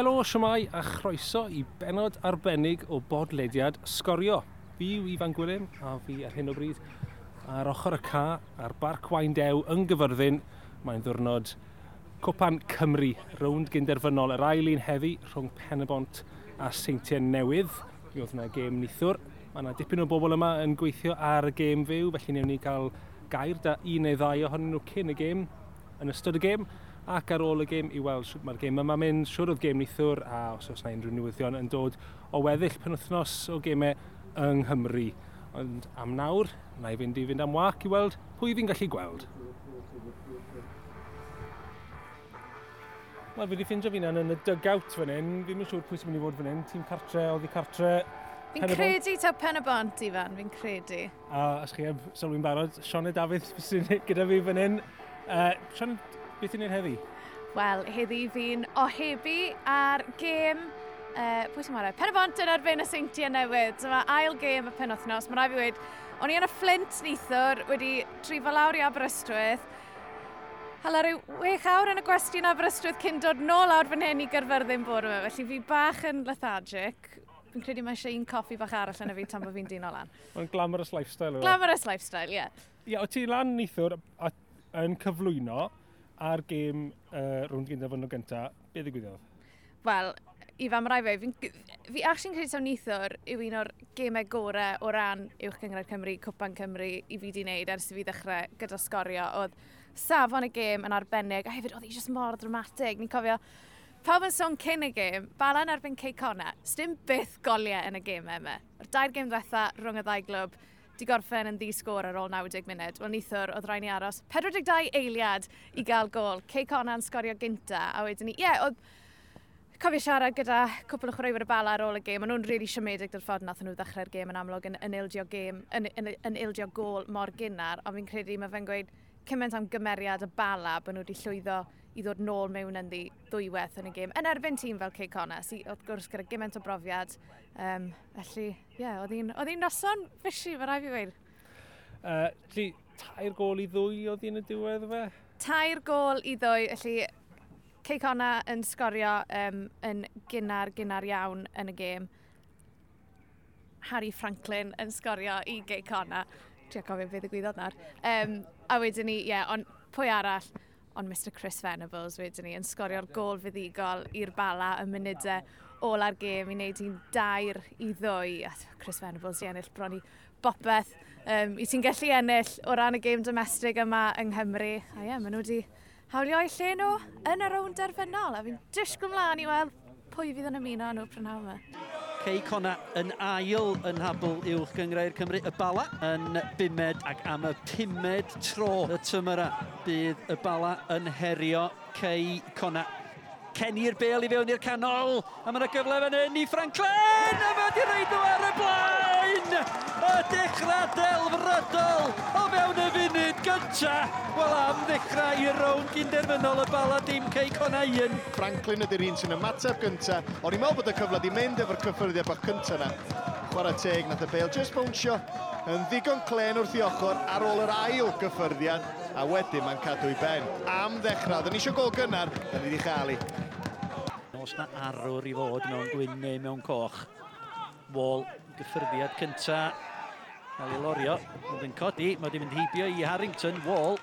Helo, siamai a chroeso i benod arbennig o bodlediad Sgorio. Fi yw Ifan Gwilym a fi ar hyn o bryd ar ochr y ca ar Barc Waindew yn Gyfyrddin. Mae'n ddwrnod Cwpan Cymru, rownd gynderfynol yr ail un heddi rhwng Penabont a Seintiau Newydd. Mi oedd yna gêm nithwr. Mae yna dipyn o bobl yma yn gweithio ar y gêm fyw, felly newn ni gael gair da un neu ddau ohonyn nhw cyn y gêm, yn ystod y gêm ac ar ôl y gêm i weld sut mae'r gêm yma'n mynd siwr oedd gêm nithwr a os oes yna unrhyw newyddion yn dod o weddill penwthnos o gemau yng Nghymru. Ond am nawr, na i fynd i fynd am wac i weld pwy fi'n gallu gweld. Wel, fi wedi ffindio fi'n yn y dugout fan hyn. Fi ddim yn siŵr pwy sy'n mynd i fod fan hyn. Tîm cartre, oedd i cartre, Fi'n credu taw pen y bont, Ifan, fi'n credu. A os chi eb sylwi'n barod, Sioned Dafydd sy'n gyda fi fan hyn. Uh, Sioned, Beth i'n neud heddi? Wel, heddi fi'n ohebu ar gêm Uh, pwy sy'n marw? Pen y bont yn arbenn y seintiau newydd. Dyma ail gêm y penwthnos. Mae rhaid i wedi, o'n i yn y Flint neithwr wedi trifo lawr i Aberystwyth. Hala rhyw wech awr yn y gwestiwn Aberystwyth cyn dod nôl awr fan hyn i gyrfyrddin bore yma. Felly fi bach yn lethargic. Fi'n credu mae eisiau un coffi bach arall yn y fi tan bod fi'n dyn o lan. Mae'n glamorous lifestyle. E? Glamorous lifestyle, ie. Yeah. Ie, yeah, o ti lan neithwr yn cyflwyno a'r gêm uh, rwnd gyda yn o gyntaf, beth ddigwyddodd? Wel, i fam rai fe, fi fi actually'n credu sawn nithwr yw un o'r gemau gorau o ran uwch gyngred Cymru, Cwpan Cymru i fi di wneud ers i fi ddechrau gyda sgorio. Oedd safon y gêm yn arbennig, a hefyd oedd hi jyst mor dramatig. Ni'n cofio pawb yn sôn cyn y gêm, balan erbyn Cey Ceicona, sdim byth goliau yn y gêm yma. O'r dair gêm ddiwetha rhwng y ddau glwb, di gorffen yn ddisgwr ar ôl 90 munud. Wel nithwr, oedd rhaid ni aros 42 eiliad i gael gol. Cei Conan sgorio gynta, a wedyn ni, ie, yeah, oedd cofio siarad gyda cwpl o chwaraewyr y bala ar ôl y gêm, ond nhw'n really siomedig dy'r ffordd nath nhw ddechrau'r gêm yn amlwg yn, yn, ildio, gêm, yn, yn, yn ildio gol mor gynnar, ond fi'n credu mae fe'n gweud cymaint am gymeriad y bala bod nhw wedi llwyddo i ddod nôl mewn yn ddi ddwywaith yn y gêm. Yn erbyn tîm fel Cey Connor, sy wrth gwrs gyda gymaint o brofiad. Um, felly, ie, yeah, oedd hi'n noson fysi, fe rai fi weir. Uh, tair gol i ddwy oedd hi'n y diwedd fe? Tair gol i ddwy, felly Cey Connor yn sgorio um, yn gynnar, gynnar iawn yn y gêm. Harry Franklin yn sgorio i Gay Conna. Ti'n cofio beth y gwyddoedd na'r. Um, a wedyn ni, ie, yeah, ond pwy arall? ond Mr Chris Venables wedyn ni yn sgorio'r gol fuddigol i'r bala y munudau ôl ar gêm i wneud hi'n dair i ddwy. A Chris Venables i ennill bron i bopeth. Um, I ti'n gallu ennill o ran y gêm domestig yma yng Nghymru. A ie, maen nhw wedi hawlio eu lle nhw yn y rownd derfynol. A fi'n disgwyl mlaen i weld pwy fydd yn ymuno nhw prynhawn yma. Cei Cona yn ail yn habl uwch gyngrau'r Cymru. Y bala yn bumed ac am y pumed tro y tymyra bydd y bala yn herio Cei Cona. Cenni'r bel i fewn i'r canol a mae'n y gyfle fan hyn i Franklin a mae wedi reid nhw ar y blaen y dechrau delfrydol o fewn y gynta. wel am ddechrau i'r rown gynderfynol y bala dim cei cona un. Franklin ydy'r un sy'n ymateb gynta. O'n i'n meddwl bod y cyfle di mynd efo'r cyffyrddiad bach cynta na. Chwarae teg nath y Bale just bwnsio yn ddigon clen wrth i ochr ar ôl yr ail gyffyrddiad a wedyn mae'n cadw i ben. Am ddechrau, dyn ni eisiau gol gynnar, dyn ni wedi chael ei. Os na arwr i fod mewn gwyn neu mewn coch, Wall, gyffyrddiad cynta cael ei lorio. Mae'n yn codi, mae wedi mynd heibio i Harrington, Wall.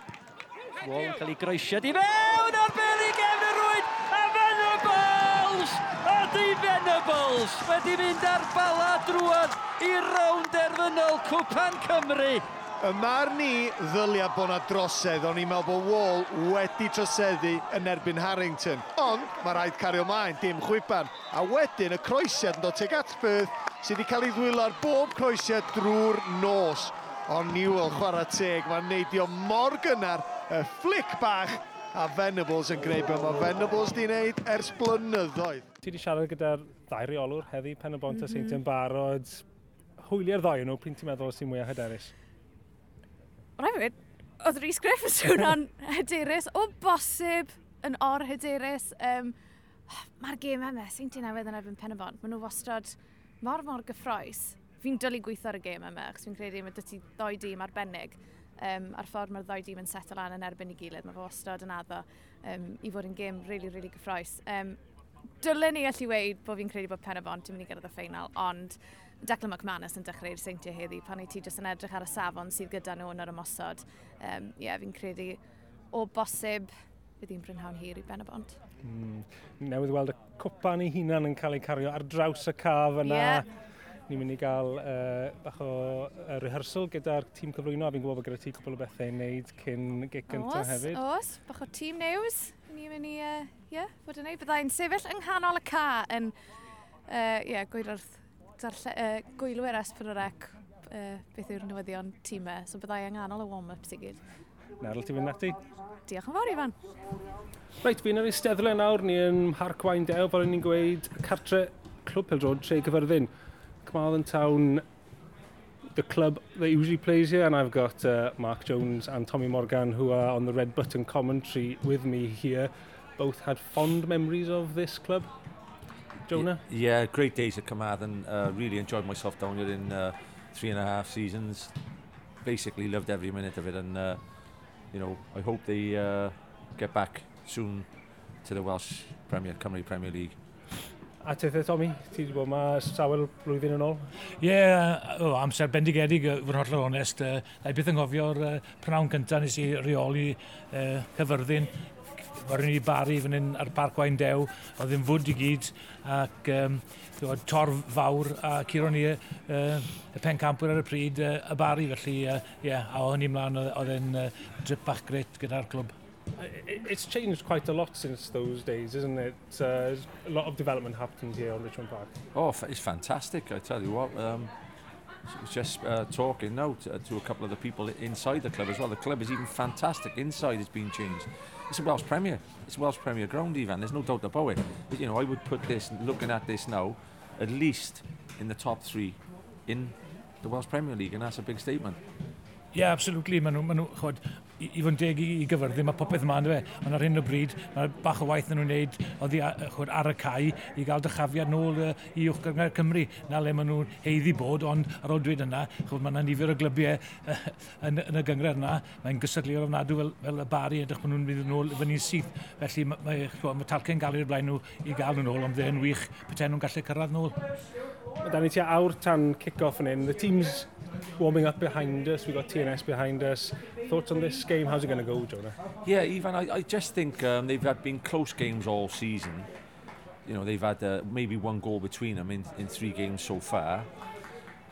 Wall yn cael ei groesiad i fewn ar Billy gefn y rwyd! A Venables! Ydy Venables! Wedi mynd ar bala drwad i rownd derfynol Cwpan Cymru! Y mar ni ddylia bod na drosedd, o'n i'n meddwl bod Wall wedi troseddu yn erbyn Harrington. Ond mae rhaid cario maen, dim chwipan. A wedyn y croesiad yn dod teg at Perth sydd wedi cael ei ddwylo ar bob croesiad drwy'r nos. Ond Newell chwarae teg, mae'n neidio mor gynnar, y flic bach a Venables yn gwneud beth mae Venables di wneud ers blynyddoedd. Ti wedi siarad gyda'r ddau reolwr heddi, Pen y Bont a mm -hmm. Seintia'n barod. Hwylio'r ddau nhw, pwy'n ti'n meddwl sy'n mwyaf hyderus? rhaid fi, oedd Rhys Griff Griffiths hwnna'n hyderus, o bosib yn or hyderus. Um, oh, Mae'r gêm yma, sy'n ti newydd yn erbyn pen y bont, maen nhw wastad mor mor gyffroes. Fi'n dylu gweithio ar y gêm yma, achos fi'n credu mae dyty ddoi dîm arbennig um, a'r ffordd mae'r ddoi dîm yn setl lan yn erbyn i gilydd, mae fo wastad yn addo um, i fod yn gêm really, really gyffroes. Um, dylen ni allu weid bod fi'n credu bod pen y Penabont yn mynd i gyrraedd y ffeinal, ond Declan McManus yn dechrau'r seintiau heddi, pan i ti jyst yn edrych ar y safon sydd gyda nhw yn yr ymosod. Ie, Um, yeah, fi'n credu o bosib fydd hi'n brynhawn hir i Ben y Bont. Mm. Newydd weld y cwpan ei hunan yn cael ei cario ar draws y caf yna. Yeah ni'n mynd i gael uh, bach o uh, rehearsal gyda'r tîm cyflwyno, a fi'n gwybod bod gyda ti cwbl o bethau i wneud cyn gig gyntaf hefyd. Os, bach o tîm news. Ni'n mynd i, uh, yeah, fod yn neud. Byddai'n sefyll yng nghanol y ca yn uh, yeah, gwydrarth darlle, uh, gwylwyr S4C uh, beth yw'r newyddion tîmau, so byddai anganol y warm-ups i gyd. Nerl, ti'n fynd ati? Diolch yn fawr, Ifan. Reit, fi'n ar eisteddle nawr, ni yn Harcwain Dew, fel ni'n gweud, cartre Clwb Pildrod, tre gyfyrddin. Carmarthen Town, the club that usually plays here, and I've got uh, Mark Jones and Tommy Morgan, who are on the Red Button commentary with me here. Both had fond memories of this club. Jonah? Yeah, great days at Carmarthen. Uh, really enjoyed myself down here in uh, three and a half seasons. Basically loved every minute of it and uh, you know, I hope they uh, get back soon to the Welsh Premier, Cymru Premier League. A tethau, Tommy, ti wedi bod yma sawl blwyddyn yn ôl? Ie, yeah, oh, amser bendigedig, fwy'n hollol onest. Uh, a beth yn gofio'r uh, prynawn cyntaf nes i reoli uh, cyfyrddin Oedden ni wedi bari fan hyn ar Parc Wain Dew, oedd yn fwd i gyd ac um, torf fawr a curon ni uh, y pencampwyr ar y pryd uh, y bari felly, uh, yeah, a o'n i mlaen oedd yn uh, drip bach gret gyda'r clwb. It's changed quite a lot since those days, isn't it? Uh, a lot of development happened here on Richmond Park. Oh, it's fantastic, I tell you what. Um, just uh, talking now to, to a couple of the people inside the club as well. The club is even fantastic inside. It's been changed. It's a Welsh Premier. It's Welsh Premier ground, even. There's no doubt about it. But, you know, I would put this, looking at this now, at least in the top three in the Welsh Premier League, and that's a big statement. Yeah, absolutely. i, i fod deg i, i gyfyrddin, mae popeth yma ynddo fe. Ond e? ar hyn o bryd, mae bach o waith yn nhw'n neud oddi chwyd, ar y cae i gael dychafiad nôl uh, i uwch gyngor Cymru. Na le maen nhw'n heiddi bod, ond ar ôl dweud yna, chwyd, mae yna nifer o glybiau uh, yn, yn, y gyngor yna. Mae'n gysadlu'r ofnadw fel, fel y bari, edrych maen nhw'n mynd yn ôl fyny'n syth. Felly mae, mae, mae talca'n gael i'r blaen nhw i gael nhw'n ôl, ond dde'n wych petai nhw'n gallu cyrraedd nôl. Da ni ti awr tan kick-off yn un. The team's warming up behind us. We've got TNS behind us. Thoughts on this game? How's it going to go, Jonah? Yeah, Ivan, I, I just think um, they've had been close games all season. You know, they've had uh, maybe one goal between them in, in three games so far.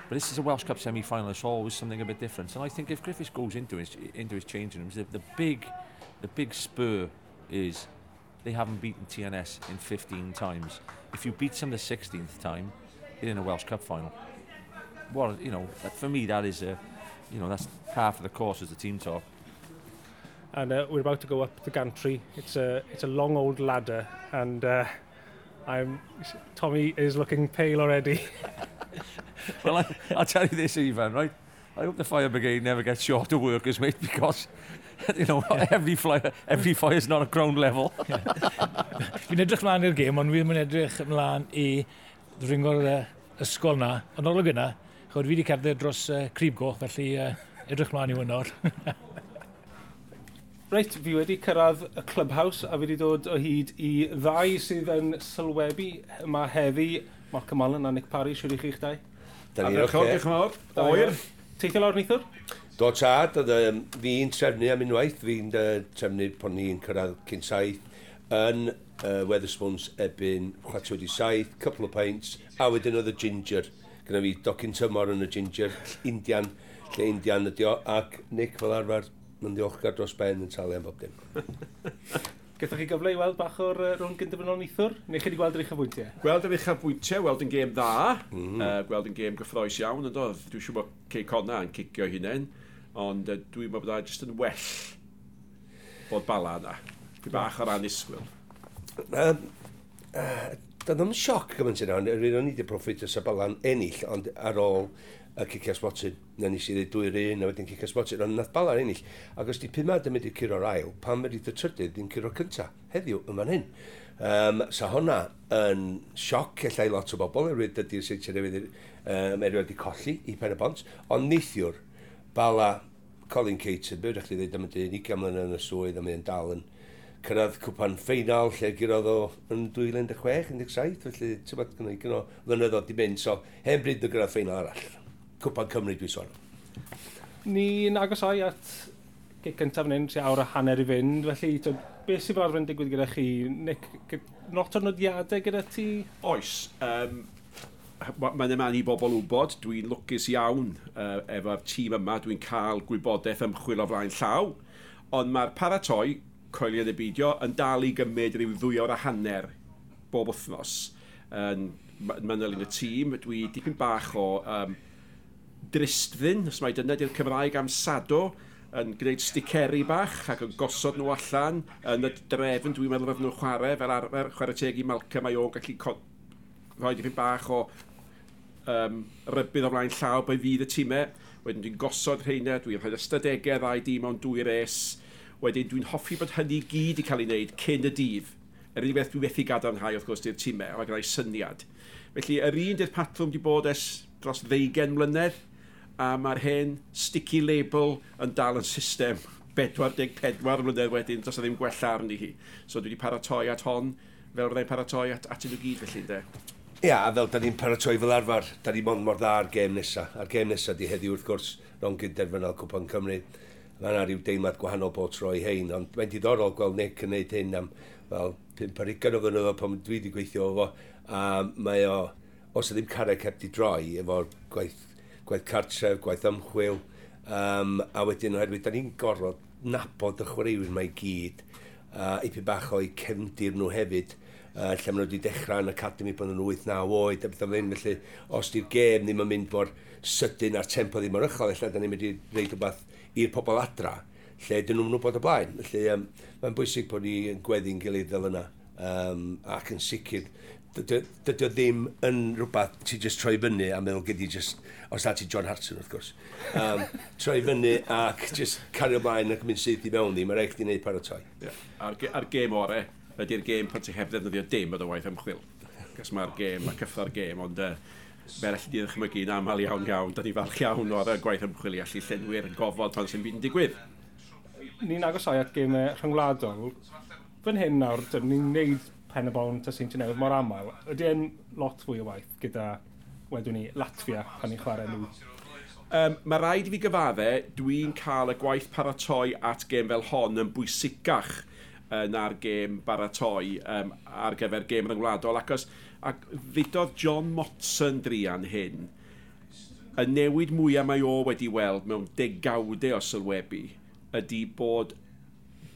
But this is a Welsh Cup semi-final. It's always something a bit different. And I think if Griffiths goes into his into his changing rooms, the, the big the big spur is they haven't beaten TNS in 15 times. If you beat them the 16th time, in a Welsh Cup final. Well, you know, that, for me, that is a, you know, that's half of the course as the team talk. And uh, we're about to go up the gantry. It's a it's a long old ladder, and uh, I'm Tommy is looking pale already. well, I, I'll tell you this, Ivan. Right, I hope the fire brigade never gets short of workers, mate, because you know, yeah. every fire, every fire is not a ground level. Fi'n edrych mlaen i'r gêm, ond fi'n edrych mlaen i ddringo'r uh, ysgol na, yn olwg yna, chod fi wedi cerdded dros uh, Crib Goch, felly uh, edrych mlaen i wynor. Reit, fi wedi cyrraedd y Clubhouse a fi wedi dod o hyd i ddau sydd yn sylwebu yma heddi. Mark Amalan a Nick Parry, siwr i chi'ch dau. Da ni, oce. Diolch yn fawr. Oer. Teithio lawr nithwr? Do tad, oedd fi'n trefnu am unwaith, fi'n trefnu pon ni'n cyrraedd cyn saith yn uh, Weatherspoons ebyn 427, couple of pints, a wedyn oedd y ginger. Gynna fi docyn tymor yn y ginger, Indian, lle Indian ydi o, ac Nick fel arfer, mae'n ddiolchgar dros ben yn talu am bob dim. Gathoch chi gyfle i weld bach o'r uh, rhwng gyndefynol neithwr? Neu chi wedi gweld yr eich afwyntiau? Gweld yr eich afwyntiau, weld yn gêm dda, mm. uh, gweld yn gêm gyffroes iawn, ond oedd, dwi'n siŵr bod Cey Conna yn cicio hunain, ond uh, dwi'n meddwl bod jyst yn well bod bala yna. Dwi'n bach o ran isgwyl. Um, uh, Doedd ddim sioc gymaint yna, ond rydyn ni wedi profitio y sabalan ennill, ond ar ôl y cicio spotted, na nes i ddweud dwy'r un, a wedyn cicio spotted, ond nath balan ennill. Ac os di pumad yn mynd i'r curo'r ail, pan wedi dy trydydd yn curo'r cynta, heddiw, yma'n hyn. Um, sa hwnna yn sioc ellai lot o bobl, erwydd dydy'r seitiau newydd um, erioed i colli i pen y bont, ond neithiwr, bala Colin Caton, be wrach chi ddweud am y dyn, 20 mlynedd yn y swydd, a mae'n dal yn cyrraedd cwpan ffeinal lle gyrodd o yn 2016-17, felly ti'n bod gynnau gynnau flynyddoedd di mynd, so hen bryd yn gyrraedd ffeinal arall. Cwpan Cymru dwi sôn. Ni'n agosoi at gig cyntaf fan hyn, sy'n awr a hanner i fynd, felly to, beth sy'n fel arfer digwydd gyda chi? Nick, not o nodiadau gyda ti? Oes. Um, mae'n yma i bobl wybod, dwi'n lwcus iawn uh, efo'r tîm yma, dwi'n cael gwybodaeth ymchwil o flaen llaw, ond mae'r paratoi coelio y beidio, yn dal i gymryd rhyw ddwy o'r a hanner bob wythnos yn mynyl yn y tîm. Dwi dipyn bach o um, dristfyn, os mae dyna di'r Cymraeg am sado, yn gwneud sticeri bach ac yn gosod nhw allan yn y drefn dwi'n meddwl fod nhw'n chwarae fel arfer chwarae teg i Malcolm mae o'n gallu rhoi dipyn bach o um, rybydd o flaen llaw bod fydd y tîmau. Wedyn dwi'n gosod rheina, dwi'n rhoi ystadegau ddau dîm o'n dwy res Wedyn, dwi'n hoffi bod hynny gyd i cael ei wneud cyn y dydd. Yr unig beth dwi methu gadarnhau, wrth gwrs, di'r tîmau, mae gennau syniad. Felly, yr un dy'r patrwm wedi bod es dros ddeugen mlynedd, a mae'r hen sticky label yn dal yn system 44 mlynedd wedyn, dros ddim gwella arni hi. So dwi wedi paratoi at hon, fel byddai'n paratoi at, at nhw gyd felly, de. Ia, yeah, a fel da ni'n paratoi fel arfer, da ni mond mor dda ar gêm nesa. Ar gêm nesa di heddiw wrth gwrs, ro'n gynderfynol Cwpan Cymru mae yna rhyw deimlad gwahanol bod troi hein, ond mae'n diddorol gweld Nick yn neud hyn am fel 5 ar 20 o flynyddo pan dwi wedi gweithio o fo, a mae o, os y ddim carreg heb di droi, efo'r gwaith, gwaith cartref, gwaith ymchwil, um, a wedyn oherwydd, da ni'n gorfod nabod y chwaraewyr mae gyd, uh, ipi bach o'i cefndir nhw hefyd, uh, lle maen nhw wedi dechrau yn academy bod nhw'n 8-9 oed a beth o'n felly os di'r gêm ddim yn mynd mor sydyn a'r tempo ddim yn ychel, lle da ni'n mynd i reid rhywbeth i'r pobl adra, lle dyn nhw'n gwybod y blaen. Felly, um, mae'n bwysig bod ni'n gweddi'n gilydd fel yna. Um, ac yn sicr, dydy o ddim yn rhywbeth ti just troi fyny a meddwl gyda just, os na ti John Hartson wrth gwrs, um, troi fyny ac just cario mlaen ac mynd syth i mewn ddi, mae'n rhaid i wneud paratoi. Yeah. A'r, ar gêm ore, ydy'r gêm pan ti heb ddefnyddio dim o dy waith ymchwil. Cos mae'r gêm, mae cyffro'r gêm, ond uh, fel allai di ddechmygu yn aml iawn iawn, da ni falch iawn o'r gwaith ymchwilio allu llenwi'r gofod pan sy'n byd yn digwydd. Ni'n agosau at gemau rhyngwladol. Fy'n hyn nawr, dyn ni'n neud pen y bon ta sy'n newydd mor aml. Ydy e'n lot fwy o waith gyda, wedwn ni, Latvia pan ni'n chwarae nhw Um, mae rhaid i fi gyfadde, dwi'n cael y gwaith paratoi at gêm fel hon yn bwysicach uh, na'r gêm baratoi um, ar gyfer gêm rhyngwladol, acos Ac ddudodd John Motson drian hyn, y newid mwyaf mae o wedi weld mewn degawdau o sylwebu ydy bod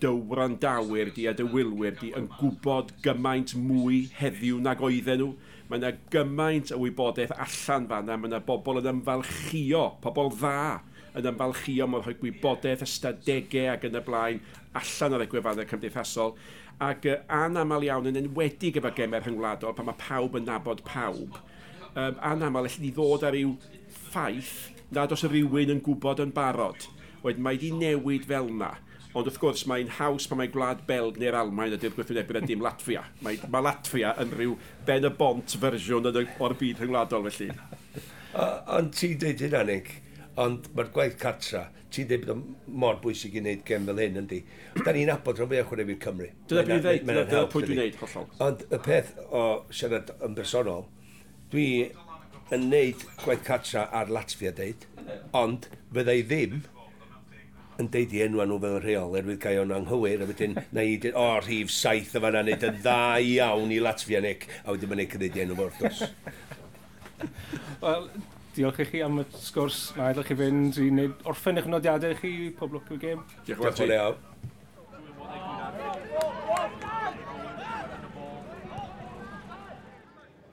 dywrandawyr di a dywylwyr di yn gwybod gymaint mwy heddiw nag oedden nhw. Mae yna gymaint o wybodaeth allan fan yna, mae yna bobl yn ymfalchio, pobl dda yn ymfalchio mor rhoi gwybodaeth, ystadegau ac yn y blaen, allan o'r egwefannau cymdeithasol ac uh, anamal iawn yn enwedig efo gemau rhyngwladol pan mae pawb yn nabod pawb um, anamal allai ni ddod ar ryw ffaith nad os y rhywun yn gwybod yn barod wedyn mae wedi newid fel yna Ond wrth gwrs mae'n haws pan mae gwlad Belg neu'r Almain ydy'r gwrthwynebyr a dim Latvia. Mae, mae Latvia yn rhyw ben y bont fersiwn o'r byd rhyngwladol felly. Ond ti dweud hynna, Nick, Ond mae'r gwaith cartra, ti'n dweud bod mor bwysig i wneud gem fel hyn, yndi. Da ni'n abod rhan fwy o chwaraewyr Cymru. Dyna beth dwi'n dweud, dyna pwy dwi'n dweud, hollol. Ond y peth o siarad yn bersonol, dwi yn wneud gwaith cartra ar Latvia deud, ond fyddai ddim yn deud i enwa nhw fel rheol, erwydd cael o'n anghywir, a wedyn na i dweud, o, oh, rhif saith o fanna, wneud yn dda iawn i Latvia Nick, a wedyn mae'n ei cynnig enw wrth gwrs. Wel, diolch i chi am y sgwrs Mae edrych chi fynd. i wneud orffen eich nodiadau chi, pob lwc i'r gêm. Diolch yn fawr iawn.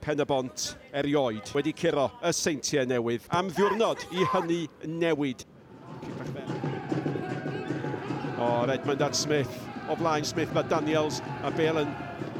Pen y bont erioed wedi curo y seintiau newydd am ddiwrnod i hynny newid. O, Redmond at Smith. O flaen Smith, mae Daniels a Bale yn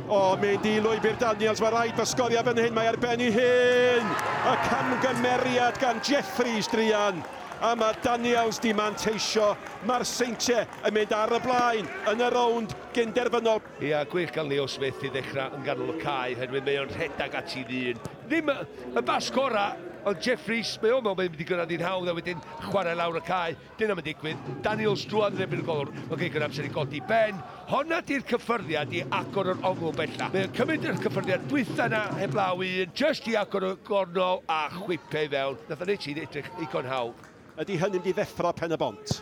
O, oh, Mendy Lwybr Daniels, mae rhaid fysgoria fan hyn, mae arbennu hyn. Y camgymeriad gan Jeffries Drian. A mae Daniels di manteisio, mae'r seintiau yn mynd ar y blaen yn y rownd gynderfynol. Ia, yeah, gwych gael Leo Smith i ddechrau yn ganol y cae, hynny mae o'n rhedag at i ddyn. Ddim y bas gorau Ond Jeffries, mae o'n meddwl mynd i gyrraedd i'n hawdd a wedyn chwarae lawr y cae. Dyna mae'n digwydd. yn ebyn y golwr. Mae'n geir amser i godi ben. Honna di'r cyffyrddiad i agor yr ongl bella. Mae'n cymryd yr cyffyrddiad dwytha na heblaw un, just i agor y gornol a chwipau fewn. Nath o'n eich i'n edrych i gonhaw. Ydy hynny'n di ddeffro pen y bont?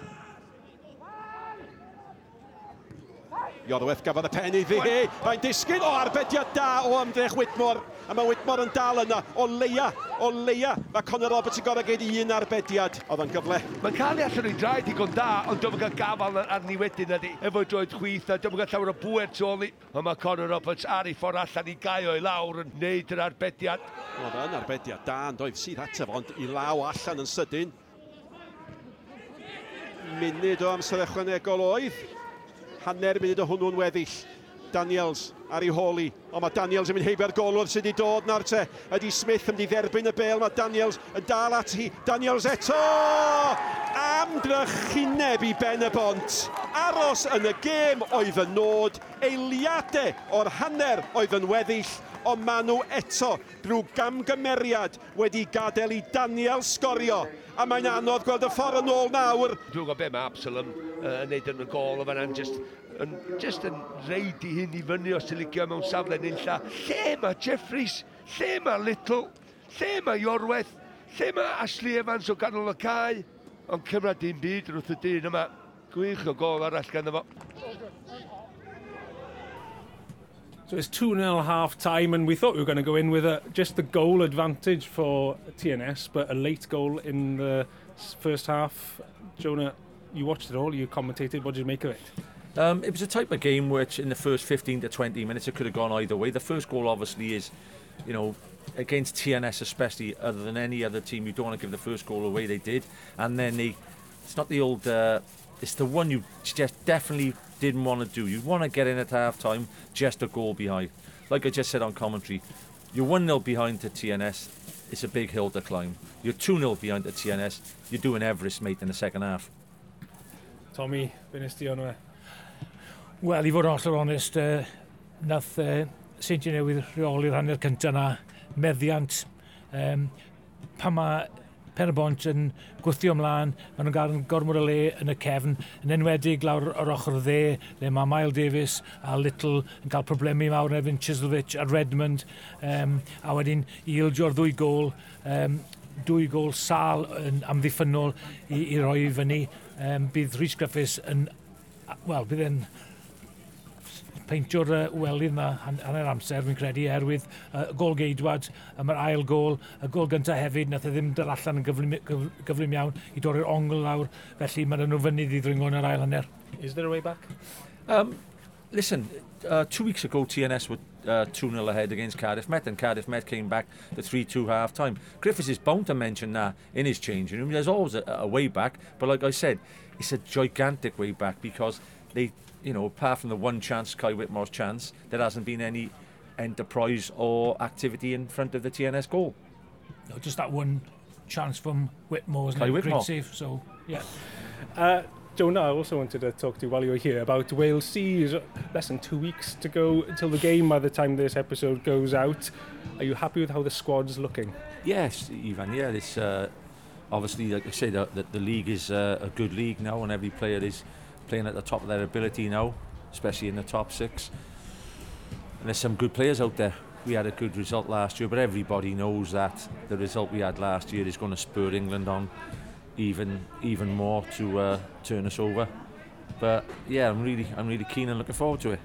Iorweth gafodd y pen iddi hi. Mae'n disgyn o arbediad da o ymdrech Whitmore. A mae Whitmore yn dal yna. O leia, o leia. Mae Conor Roberts yn gorau geid un arbediad. Oedd yn gyfle. Mae'n cael ei allan o'i draed i gond da, ond dyma gael gafal arni wedyn ydi. Efo droed chwith a dyma gael llawer o bwer tu ôl i. Ond mae Conor Roberts ar ei ffordd allan i gael o'i lawr yn neud yr arbediad. Oedd yn arbediad da, ond oedd sydd ataf, ond i law allan yn sydyn. Munud o amser ychwanegol oedd hanner munud o hwnnw'n weddill. Daniels ar ei holi, ond mae Daniels yn mynd heibio'r golwedd sydd wedi dod na'r te. Ydy Smith yn mynd i dderbyn y bel, mae Daniels yn dal at hi. Daniels eto! Amdrychineb i ben y bont. Aros yn y gêm oedd y nod, eiliadau o'r hanner oedd yn weddill, ond maen nhw eto drwy gamgymeriad wedi gadael i Daniel sgorio a mae'n anodd gweld y ffordd yn ôl nawr. Dwi'n gwybod be mae Absalom uh, yn neud yn y gol o fan an, just, yn, just yn reid i hyn i fyny os ti'n licio mewn safle nilla. Lle mae Jeffries, lle mae Little, lle mae Iorweth, lle mae Ashley Evans o ganol y cae. Ond cymryd dim byd wrth y dyn yma. Gwych o gol arall gan fo. So it's 2 0 half time, and we thought we were going to go in with a, just the goal advantage for TNS, but a late goal in the first half. Jonah, you watched it all, you commentated. What did you make of it? Um, it was a type of game which, in the first 15 to 20 minutes, it could have gone either way. The first goal, obviously, is, you know, against TNS, especially, other than any other team, you don't want to give the first goal away. They did, and then they. It's not the old. Uh, it's the one you just definitely didn't want to do. You want to get in at half time, just a goal behind. Like I just said on commentary, you're 1 0 behind to TNS. It's a big hill to climb. You're 2 0 behind to TNS. You're doing Everest, mate, in the second half. Tommy, be nes ti o'n Wel, i fod yn hollol onest, uh, nath uh, Saint Newydd rheoli'r hanner cyntaf na meddiant. Um, pa mae per bont yn gwythio ymlaen, maen nhw'n gael gormod o le yn y cefn, yn enwedig lawr o'r ochr dde, le mae Mael Davis a Little yn cael problemi mawr yn efo'n Chiselwich a Redmond, um, a wedyn i ildio'r ddwy gol, um, dwy gol sal yn amddiffynol i, i roi fyny. Um, bydd Rhys Griffiths yn, wel, bydd e'n peintio'r uh, welydd na hanner amser, fi'n credu, erwydd uh, gol geidwad, um, yr ail gol, y gol gyntaf hefyd, nath e ddim dyr allan yn gyflym, gyflym iawn i dod i'r ongl lawr, felly mae'n nhw fynydd i ddringo yn yr ail hanner. Is there a way back? Um, listen, uh, two weeks ago TNS were 2-0 uh, ahead against Cardiff Met and Cardiff Met came back to 3-2 half time. Griffiths is bound to mention that in his changing room. There's always a, a way back, but like I said, it's a gigantic way back because they you know, apart from the one chance, Kai Whitmore's chance, there hasn't been any enterprise or activity in front of the TNS goal. No, just that one chance from Whitmore's Kai Whitmore. Great save, so, yeah. Uh, Jonah, I also wanted to talk to you while you were here about Wales Seas. Less than two weeks to go until the game by the time this episode goes out. Are you happy with how the squad's looking? Yes, Ivan, yeah, it's uh, obviously, like I say, the, the, the league is uh, a good league now and every player is playing at the top of their ability now, especially in the top six. And there's some good players out there. We had a good result last year, but everybody knows that the result we had last year is going to spur England on even even more to uh, turn us over. But yeah, I'm really I'm really keen and looking forward to it.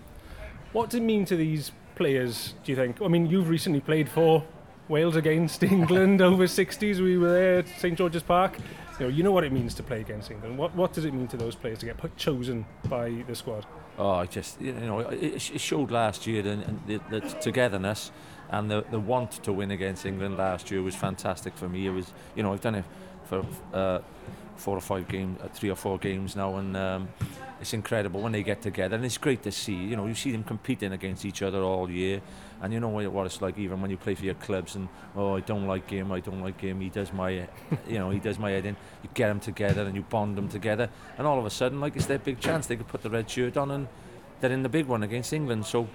What does it mean to these players, do you think? I mean, you've recently played for Wales against England over 60s. We were there at St George's Park. You know, you know what it means to play against England. What, what does it mean to those players to get put, chosen by the squad? Oh, I just you know, it, showed last year and the, the togetherness and the, the want to win against England last year was fantastic for me. It was, you know, I've done it for uh, four or five games, uh, three or four games now, and um, it's incredible when they get together, and it's great to see. You know, you see them competing against each other all year, and you know what it's like even when you play for your clubs and oh, I don't like him, I don't like him. He does my, you know, he does my head in. You get them together and you bond them together, and all of a sudden, like it's their big chance. They could put the red shirt on and they're in the big one against England. So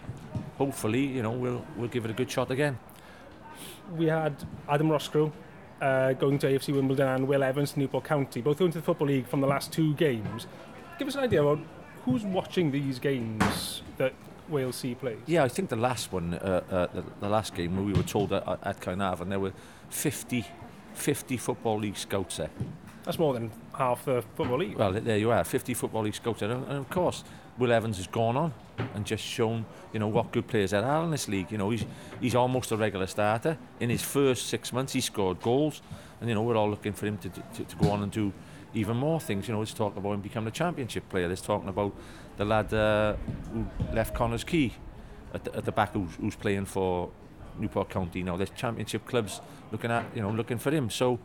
hopefully, you know, we'll we'll give it a good shot again. We had Adam Roscoe uh, going to AFC Wimbledon and Will Evans to Newport County, both going to the Football League from the last two games. Give us an idea about who's watching these games that Wales C plays. Yeah, I think the last one, uh, uh, the, the last game, we were told at, at Caernarfon, and there were 50, 50 Football League scouts there. That's more than half the Football League. Well, there you are, 50 Football League scouts there. And, and of course, Will Evans has gone on and just shown, you know, what good players there are in this league. You know, he's, he's almost a regular starter. In his first six months, he scored goals. And, you know, we're all looking for him to, to, to go on and do even more things. You know, he's talking about him becoming a championship player. He's talking about the lad uh, who left Connors Key at the, at the back who's, who's playing for Newport County. You know, there's championship clubs looking at, you know, looking for him. So,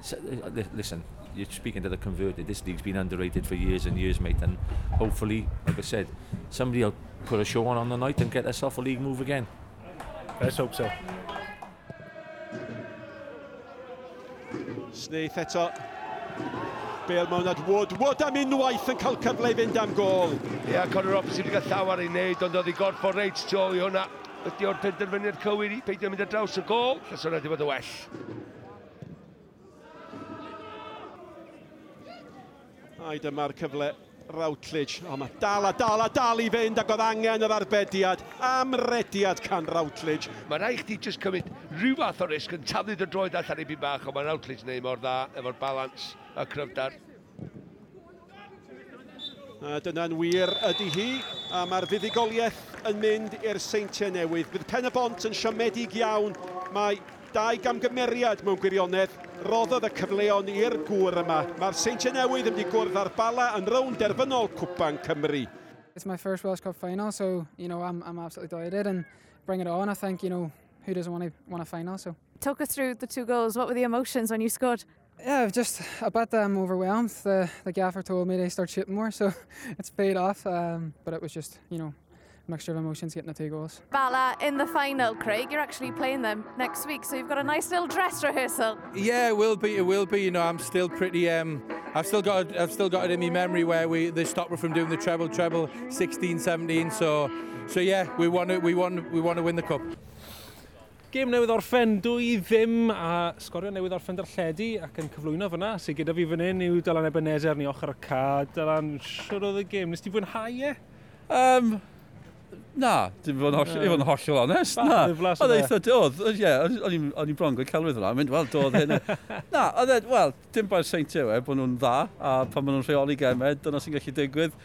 so uh, listen, you're speaking to the converted. This league's been underrated for years and years, mate. And hopefully, like I said, somebody will put a show on on the night and get themselves a league move again. Let's hope so. Snaith eto. Bale mewn at Wood. Wood am unwaith yn cael cyfle i fynd am gol. Ie, yeah, Conor Roberts wedi cael llawer i wneud, ond oedd i gorfod reit tu ôl i hwnna. Ydy o'r penderfyniad cywir i peidio mynd ar draws y gol. Llas hwnna wedi bod y well. A dyma'r cyfle Routledge. O, oh, mae dal a dal a dal i fynd ac oedd angen y ddarbediad. Amrediad can Routledge. Mae rai chdi jyst cymryd rhyw fath o risg yn taflu dy droed allan i byd bach, ond mae Routledge neu mor dda efo'r balans a cryfdar. A dyna'n wir ydy hi, a mae'r fuddigoliaeth yn mynd i'r seintiau newydd. Bydd Pen y Bont yn siomedig iawn, mae dau gamgymeriad mewn gwirionedd roddodd y cyfleon i'r gŵr yma. Mae'r Seintiau Newydd yn mynd i gwrdd ar bala yn rown derfynol Cwpan Cymru. It's my first Welsh Cup final, so you know I'm, I'm absolutely delighted and bring it on. I think you know who doesn't want to want a final. So talk us through the two goals. What were the emotions when you scored? Yeah, just a bit um, overwhelmed. The, the gaffer told me to start shooting more, so it's paid off. Um, but it was just you know mixture of emotions getting the two goals. Bala in the final, Craig. You're actually playing them next week, so you've got a nice little dress rehearsal. Yeah, it will be. It will be. You know, I'm still pretty. Um, I've still got. I've still got it in my memory where we they stopped me from doing the treble, treble, 16, 17. So, so yeah, we want to. We want. We want to win the cup. Gêm newydd orffen, dwy ddim a sgorio newydd orffen darlledu ac yn cyflwyno fyna. Sy'n gyda fi fan hyn yw Dylan Ebenezer ni ochr y ca. Dylan, siwr oedd y gêm. Nes ti fwynhau e? Um, Na, dim fod yn hollol, no. hollol onest, na. Oedd eitha oedd, ie, o'n i'n bron gwyd celwydd yna, mynd, wel, doedd hyn. na, oedd e, wel, dim ba'r seint yw e, bod nhw'n dda, a pan maen nhw'n rheoli gemed, dyna sy'n gallu digwydd.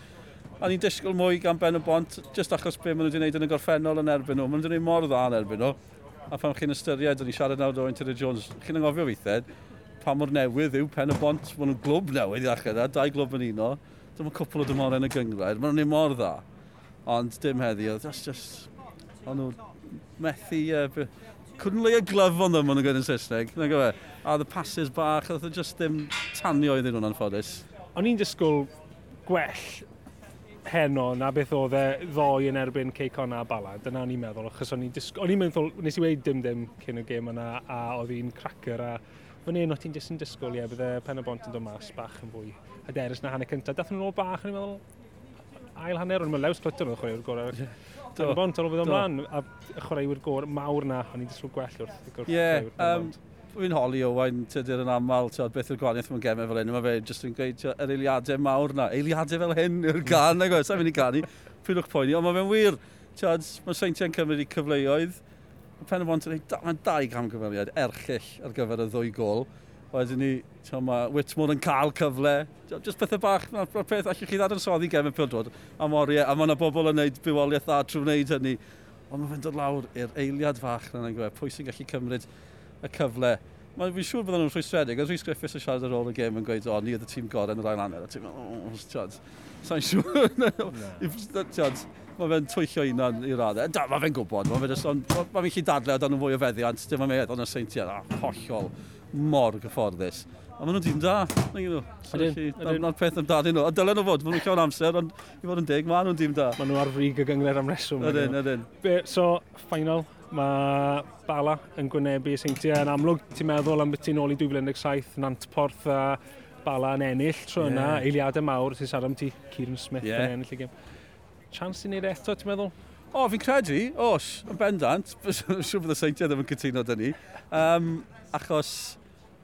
A ni'n disgwyl mwy gan Ben y Bont, jyst achos be maen nhw wedi gwneud yn y gorffennol yn erbyn nhw. Maen nhw nhw'n gwneud mor dda yn erbyn nhw. A pan chi'n ystyried, o'n i siarad nawr o Terry Jones, chi'n angofio weithiau, pa mor newydd yw Pen y Bont, maen nhw'n glwb newydd i ddechrau dau glwb yn uno. Dyma cwpl o dymorau yn y gyngred, maen nhw'n gwneud mor dda. Ond dim heddi, oedd just, just, o'n nhw methu, uh, couldn't lay a glove on them, o'n nhw'n gwneud yn Saesneg. E? A the passes bach, oedd e just dim tanio iddyn nhw'n anffodus. O'n i'n disgwyl gwell heno na beth oedd e ddoi yn erbyn Ceicon a Bala. Dyna o'n i'n meddwl, achos o'n i'n disgwyl... O'n i'n meddwl, nes i wedi dim dim cyn y gêm yna, a oedd hi'n cracker, a fan hyn o ti'n jyst yn disgwyl, ie, bydde pen y bont yn dod mas bach yn fwy hyderus na hanner cyntaf. Dath nhw'n ôl bach, o'n i'n meddwl, ail hanner, ond mae Lews Clutter yn chwaraewyr gorau. Do. Yn bont, ond oedd ymlaen, a chwaraewyr gorau mawr na, o'n i'n disgwyl gwell wrth gwrth yeah, um, Fi'n holi o wain tydyr yn aml, tyd, beth yw'r gwaniaeth mewn gemau fel hyn, mae fe jyst yn gweud yr eiliadau mawr na. Eiliadau fel hyn yw'r mm. gan, nag oes, sa'n mynd i ganu, pryd o'ch poeni, ond mae fe'n wir. Tyd, mae Seintiau'n cymryd i cyfleoedd, Mae Pen y Bont yn ei dau gamgyferiad erchill ar gyfer y ddwy gol wedyn ni, ma, Whitmore yn cael cyfle. Just pethau bach, mae'r peth allwch chi ddadansoddi gefn pildod am oriau, a mae yna bobl yn gwneud bywoliaeth dda trwy wneud hynny. Ond mae'n dod lawr i'r eiliad fach na'n gwe, pwy sy'n gallu cymryd y cyfle. Mae'n fi'n siŵr bydden nhw'n rhwystredig, oedd Rhys Griffiths yn siarad ar ôl y gêm yn gweud, o, ni oedd y tîm gorau yn yr ail anner, a ti'n meddwl, o, tiad, sa'n siŵr, tiad, mae fe'n twyllio unan i raddau. Da, mae fe'n gwybod, mae fe'n ma fe gallu dadle o dan nhw'n fwy o feddiant, dim ond meddwl e, yn y seintiau, a hollol mor gyfforddus. A maen nhw'n dîm da. Ydyn. Na'r peth amdano nhw. A dylen nhw fod, maen nhw'n llawn amser, ond i fod yn deg, maen nhw'n dîm da. Maen nhw ar frig y gyngred am reswm. Ydyn, ydyn. So, final, mae Bala yn gwynebu seintiau yn amlwg. Ti'n meddwl am beth ti'n ôl i 2017, Nantporth a Bala yn ennill tro yna, yeah. eiliadau mawr, sy'n siarad am ti Kieran Smith yeah. yn ennill y gym. Chance i wneud e eto, ti'n meddwl? O, fi'n credu, os, yn bendant, siw bydd y seintiau ddim yn cytuno dyn ni. Um, achos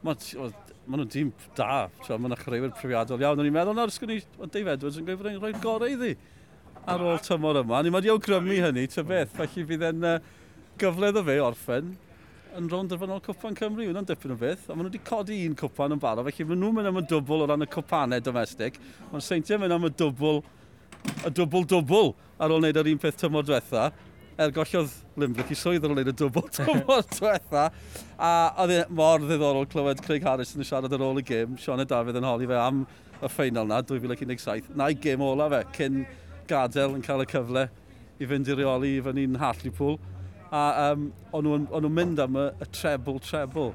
maen ma nhw'n dîm da, maen nhw'n chreuwyr profiadol iawn. O'n i'n meddwl, nawr sgwni o Dave Edwards yn gweithio'n rhoi'r gorau iddi ar ôl tymor yma. Ni wedi awgrymu hynny, ty beth, felly fydd e'n uh, gyfle iddo fe orffen yn rownd yr fanol Cwpan Cymru, hwnna'n dipyn o beth, a maen nhw wedi codi un cwpan yn barod, felly maen nhw'n mynd am y dwbl o ran y cwpanau domestig, maen Seintiau mynd am y dwbl, y dwbl-dwbl ar ôl wneud yr un peth tymor diwetha, er gollodd Limbrick i swydd ar ôl y dwbl tymor diwetha. A oedd e mor ddiddorol clywed Craig Harris yn siarad ar ôl y gym. Sean a Dafydd yn holi fe am y ffeinal na, 2017. Na i gym ola fe, cyn gadael yn cael y cyfle i fynd i reoli i fyny'n Hartlepool. A um, o'n nhw'n mynd am y, y treble, treble.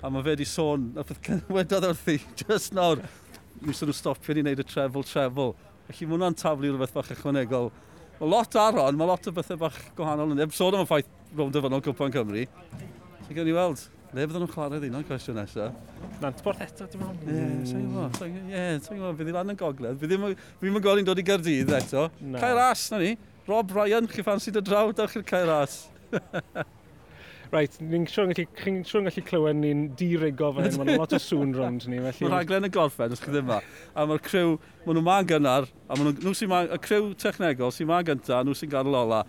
A mae fe wedi sôn, a beth cynnwedodd wrthi, just nawr, mi sy'n nhw stopio ni wneud y treble, treble. Felly mae hwnna'n taflu rhywbeth bach ychwanegol Mae lot ar hon, mae lot o bethau bach gwahanol yn ddim. Sôn am y ffaith rownd dyfynol Cwpan Cymru. So gen i weld, le fydden nhw'n chwarae ddyn nhw'n cwestiwn nesaf? Na'n sport eto, dim ond. Ie, sa'n gwybod, sa'n gwybod, fydd i lan yn gogledd. Fydd ddim yn goli'n dod i Gerdydd eto. No. Cair as, na ni. Rob Ryan, chi ffansi dy draw, dawch i'r Cair as. Right, ni'n siŵr yn gallu, siŵr gallu clywed ni'n dirigo fan hyn, mae'n lot o sŵn rownd ni. Felly... Mae'r rhaglen y gorffen, os chi ddim ma. A mae'r crew, maen nhw ma'n gynnar, a maen nhw, sy'n ma, y crew technegol sy'n ma'n gynta, nhw sy'n gadw ola.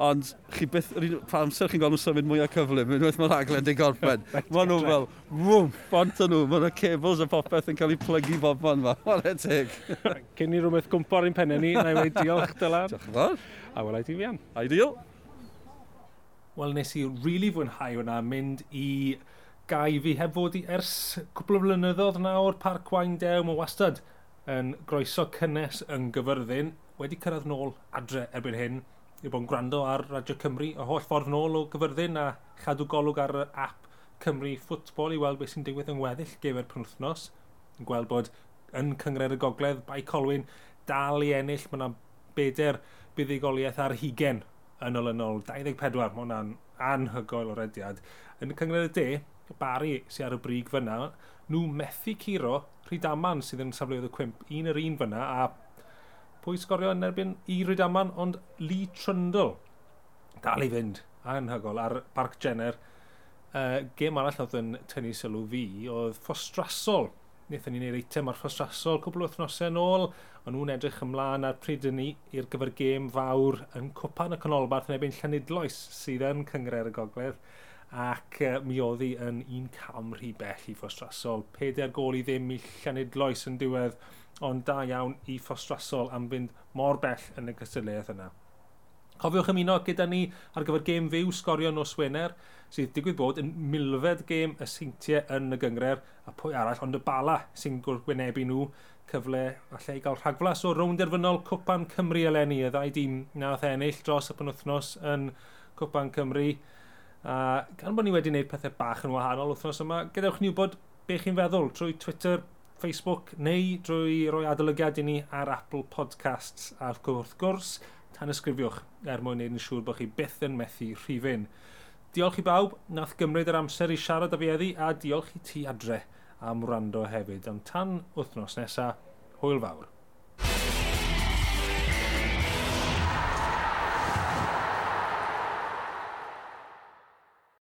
Ond chi byth, pa amser chi'n gweld nhw symud mwy o cyflym, unwaith mae'r rhaglen di gorffen. Maen nhw fel, wwm, bont yn nhw, maen nhw cables a popeth yn cael eu plygu bob man ma. Mae'n etig. Cyn i rhywbeth gwmpo'r un pennau ni, na i wedi diolch dylan. Diolch yn fawr. A welai ti fian. Ideal wel nes i rili really fwynhau hwnna mynd i gai fi heb fod i ers cwbl o flynyddoedd nawr Parc Wain Dew. Mae wastad yn groeso cynnes yn gyfyrddin wedi cyrraedd nôl adre erbyn hyn i bod yn gwrando ar Radio Cymru y holl ffordd nôl o gyfyrddin a chadw golwg ar y app Cymru Ffwtbol i weld beth sy'n digwydd yng ngweddill gefer penwthnos. Yn gweld bod yn cyngred y gogledd, Bai Colwyn dal i ennill, mae yna beder buddigoliaeth ar hugen yn ôl yn ôl 24, mae hwnna'n anhygoel o rediad. Yn y cyngred y de, Bari sy'n ar y brig fyna, nhw methu curo Rhydaman sydd yn safleoedd y cwmp un yr un fyna, a pwy sgorio yn erbyn i Rhydaman, ond Lee Trundle dal i fynd, anhygoel, ar Parc Jenner. Uh, gêm arall oedd yn tynnu sylw fi, oedd ffostrasol wnaethon ni wneud eitem ar ffosrasol cwbl o wythnosau yn ôl. Ond nhw'n edrych ymlaen ar pryd yn ni i'r gyfer gêm fawr yn cwpan y canolbarth yn ebyn Llanidloes sydd yn cyngred y gogledd. Ac uh, mi oedd hi yn un cam rhy bell i ffosrasol. Peder gol i ddim i Llanidloes yn diwedd, ond da iawn i ffosrasol am fynd mor bell yn y gysylltiaeth yna. Cofiwch ymuno gyda ni ar gyfer gêm fyw sgorio nos Wener, sydd digwydd bod yn milfed gêm y seintiau yn y gyngred, a pwy arall ond y bala sy'n gwrwynebu nhw cyfle allai gael rhagflas o rownd derfynol Cwpan Cymru eleni, y ddau dîm nath ennill dros y penwthnos yn Cwpan Cymru. A gan bod ni wedi gwneud pethau bach yn wahanol wythnos yma, gadewch ni wybod be chi'n feddwl trwy Twitter, Facebook neu drwy roi adolygiad i ni ar Apple Podcasts a'r wrth gwrs tanysgrifiwch er mwyn neud yn siŵr bod chi byth yn methu rhifin. Diolch i bawb, nath gymryd yr amser i siarad â fi eddi, a diolch i ti adre am wrando hefyd. Ond tan wythnos nesaf, hwyl fawr.